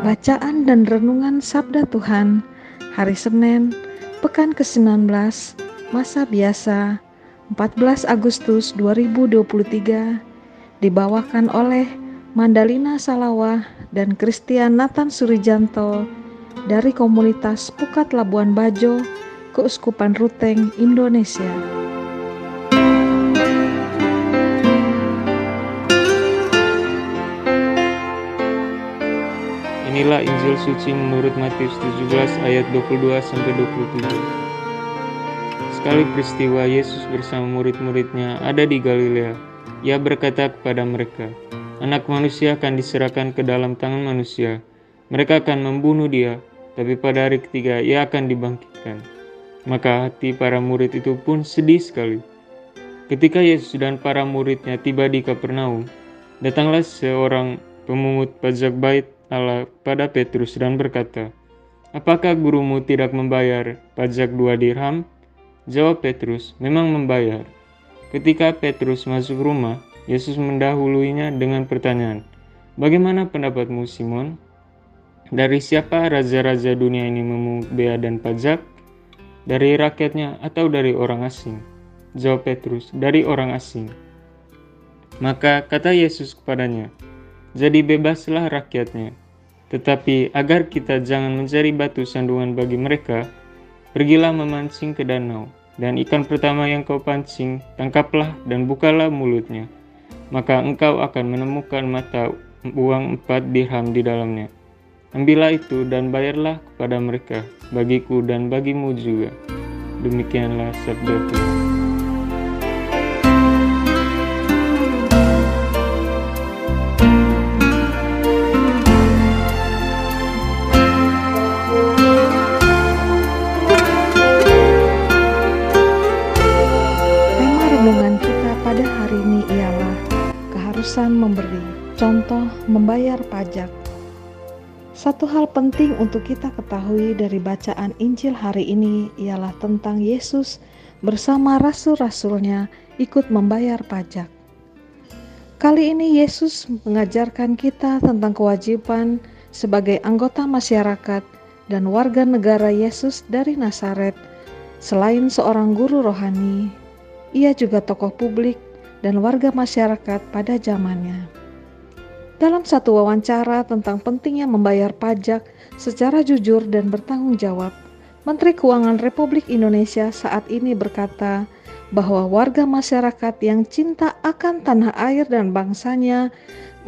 Bacaan dan Renungan Sabda Tuhan Hari Senin, Pekan ke-19, Masa Biasa, 14 Agustus 2023 Dibawakan oleh Mandalina Salawah dan Christian Nathan Surijanto dari komunitas Pukat Labuan Bajo, Keuskupan Ruteng, Indonesia. Inilah Injil suci menurut Matius 17 ayat 22 sampai 27. Sekali peristiwa Yesus bersama murid-muridnya ada di Galilea. Ia berkata kepada mereka, Anak manusia akan diserahkan ke dalam tangan manusia. Mereka akan membunuh dia, tapi pada hari ketiga ia akan dibangkitkan. Maka hati para murid itu pun sedih sekali. Ketika Yesus dan para muridnya tiba di Kapernaum, datanglah seorang pemungut pajak bait Allah pada Petrus dan berkata, Apakah gurumu tidak membayar pajak dua dirham? Jawab Petrus, memang membayar. Ketika Petrus masuk rumah, Yesus mendahuluinya dengan pertanyaan, Bagaimana pendapatmu Simon? Dari siapa raja-raja dunia ini memungut bea dan pajak? Dari rakyatnya atau dari orang asing? Jawab Petrus, dari orang asing. Maka kata Yesus kepadanya, jadi bebaslah rakyatnya. Tetapi agar kita jangan mencari batu sandungan bagi mereka, pergilah memancing ke danau, dan ikan pertama yang kau pancing, tangkaplah dan bukalah mulutnya. Maka engkau akan menemukan mata uang empat dirham di dalamnya. Ambillah itu dan bayarlah kepada mereka, bagiku dan bagimu juga. Demikianlah sabda Tuhan. Keharusan memberi, contoh membayar pajak. Satu hal penting untuk kita ketahui dari bacaan Injil hari ini ialah tentang Yesus bersama rasul-rasulnya ikut membayar pajak. Kali ini Yesus mengajarkan kita tentang kewajiban sebagai anggota masyarakat dan warga negara Yesus dari Nazaret. Selain seorang guru rohani, ia juga tokoh publik dan warga masyarakat pada zamannya. Dalam satu wawancara tentang pentingnya membayar pajak secara jujur dan bertanggung jawab, Menteri Keuangan Republik Indonesia saat ini berkata bahwa warga masyarakat yang cinta akan tanah air dan bangsanya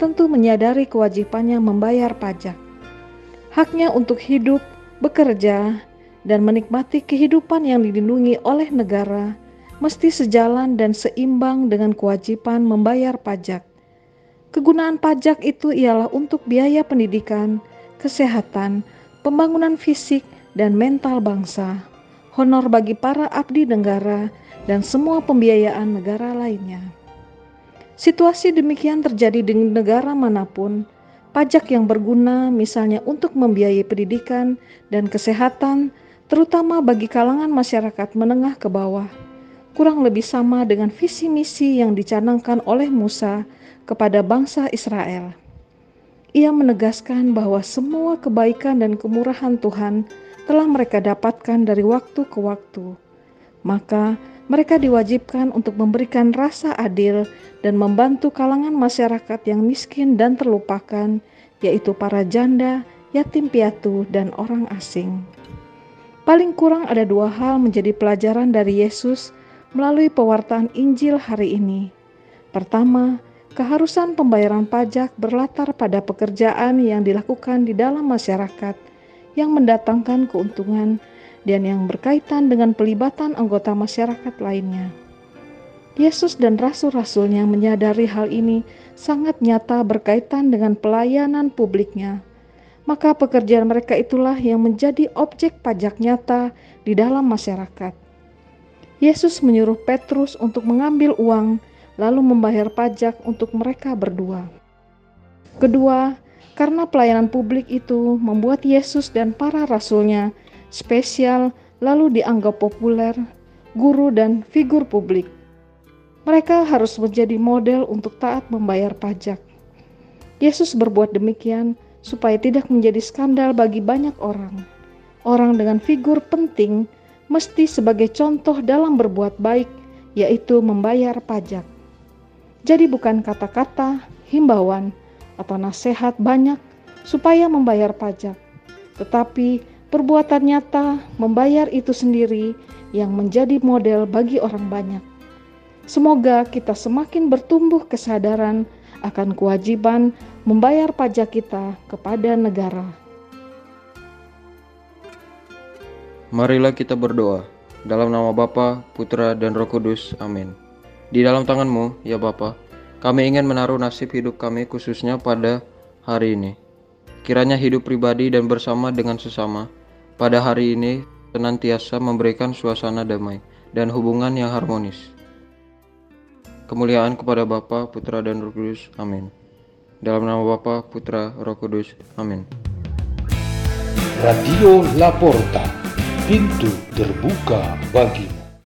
tentu menyadari kewajibannya membayar pajak. Haknya untuk hidup, bekerja, dan menikmati kehidupan yang dilindungi oleh negara mesti sejalan dan seimbang dengan kewajiban membayar pajak. Kegunaan pajak itu ialah untuk biaya pendidikan, kesehatan, pembangunan fisik dan mental bangsa, honor bagi para abdi negara, dan semua pembiayaan negara lainnya. Situasi demikian terjadi di negara mana pun. Pajak yang berguna, misalnya untuk membiayai pendidikan dan kesehatan, terutama bagi kalangan masyarakat menengah ke bawah kurang lebih sama dengan visi misi yang dicanangkan oleh Musa kepada bangsa Israel. Ia menegaskan bahwa semua kebaikan dan kemurahan Tuhan telah mereka dapatkan dari waktu ke waktu. Maka mereka diwajibkan untuk memberikan rasa adil dan membantu kalangan masyarakat yang miskin dan terlupakan, yaitu para janda, yatim piatu, dan orang asing. Paling kurang ada dua hal menjadi pelajaran dari Yesus melalui pewartaan Injil hari ini. Pertama, keharusan pembayaran pajak berlatar pada pekerjaan yang dilakukan di dalam masyarakat, yang mendatangkan keuntungan dan yang berkaitan dengan pelibatan anggota masyarakat lainnya. Yesus dan rasul-rasulnya menyadari hal ini sangat nyata berkaitan dengan pelayanan publiknya. Maka pekerjaan mereka itulah yang menjadi objek pajak nyata di dalam masyarakat. Yesus menyuruh Petrus untuk mengambil uang lalu membayar pajak untuk mereka berdua. Kedua, karena pelayanan publik itu membuat Yesus dan para rasulnya spesial lalu dianggap populer, guru dan figur publik. Mereka harus menjadi model untuk taat membayar pajak. Yesus berbuat demikian supaya tidak menjadi skandal bagi banyak orang. Orang dengan figur penting mesti sebagai contoh dalam berbuat baik, yaitu membayar pajak. Jadi bukan kata-kata, himbauan, atau nasihat banyak supaya membayar pajak, tetapi perbuatan nyata membayar itu sendiri yang menjadi model bagi orang banyak. Semoga kita semakin bertumbuh kesadaran akan kewajiban membayar pajak kita kepada negara. Marilah kita berdoa. Dalam nama Bapa, Putra, dan Roh Kudus. Amin. Di dalam tanganmu, ya Bapa, kami ingin menaruh nasib hidup kami khususnya pada hari ini. Kiranya hidup pribadi dan bersama dengan sesama pada hari ini senantiasa memberikan suasana damai dan hubungan yang harmonis. Kemuliaan kepada Bapa, Putra, dan Roh Kudus. Amin. Dalam nama Bapa, Putra, Roh Kudus. Amin. Radio Laporta, pintu terbuka bagimu.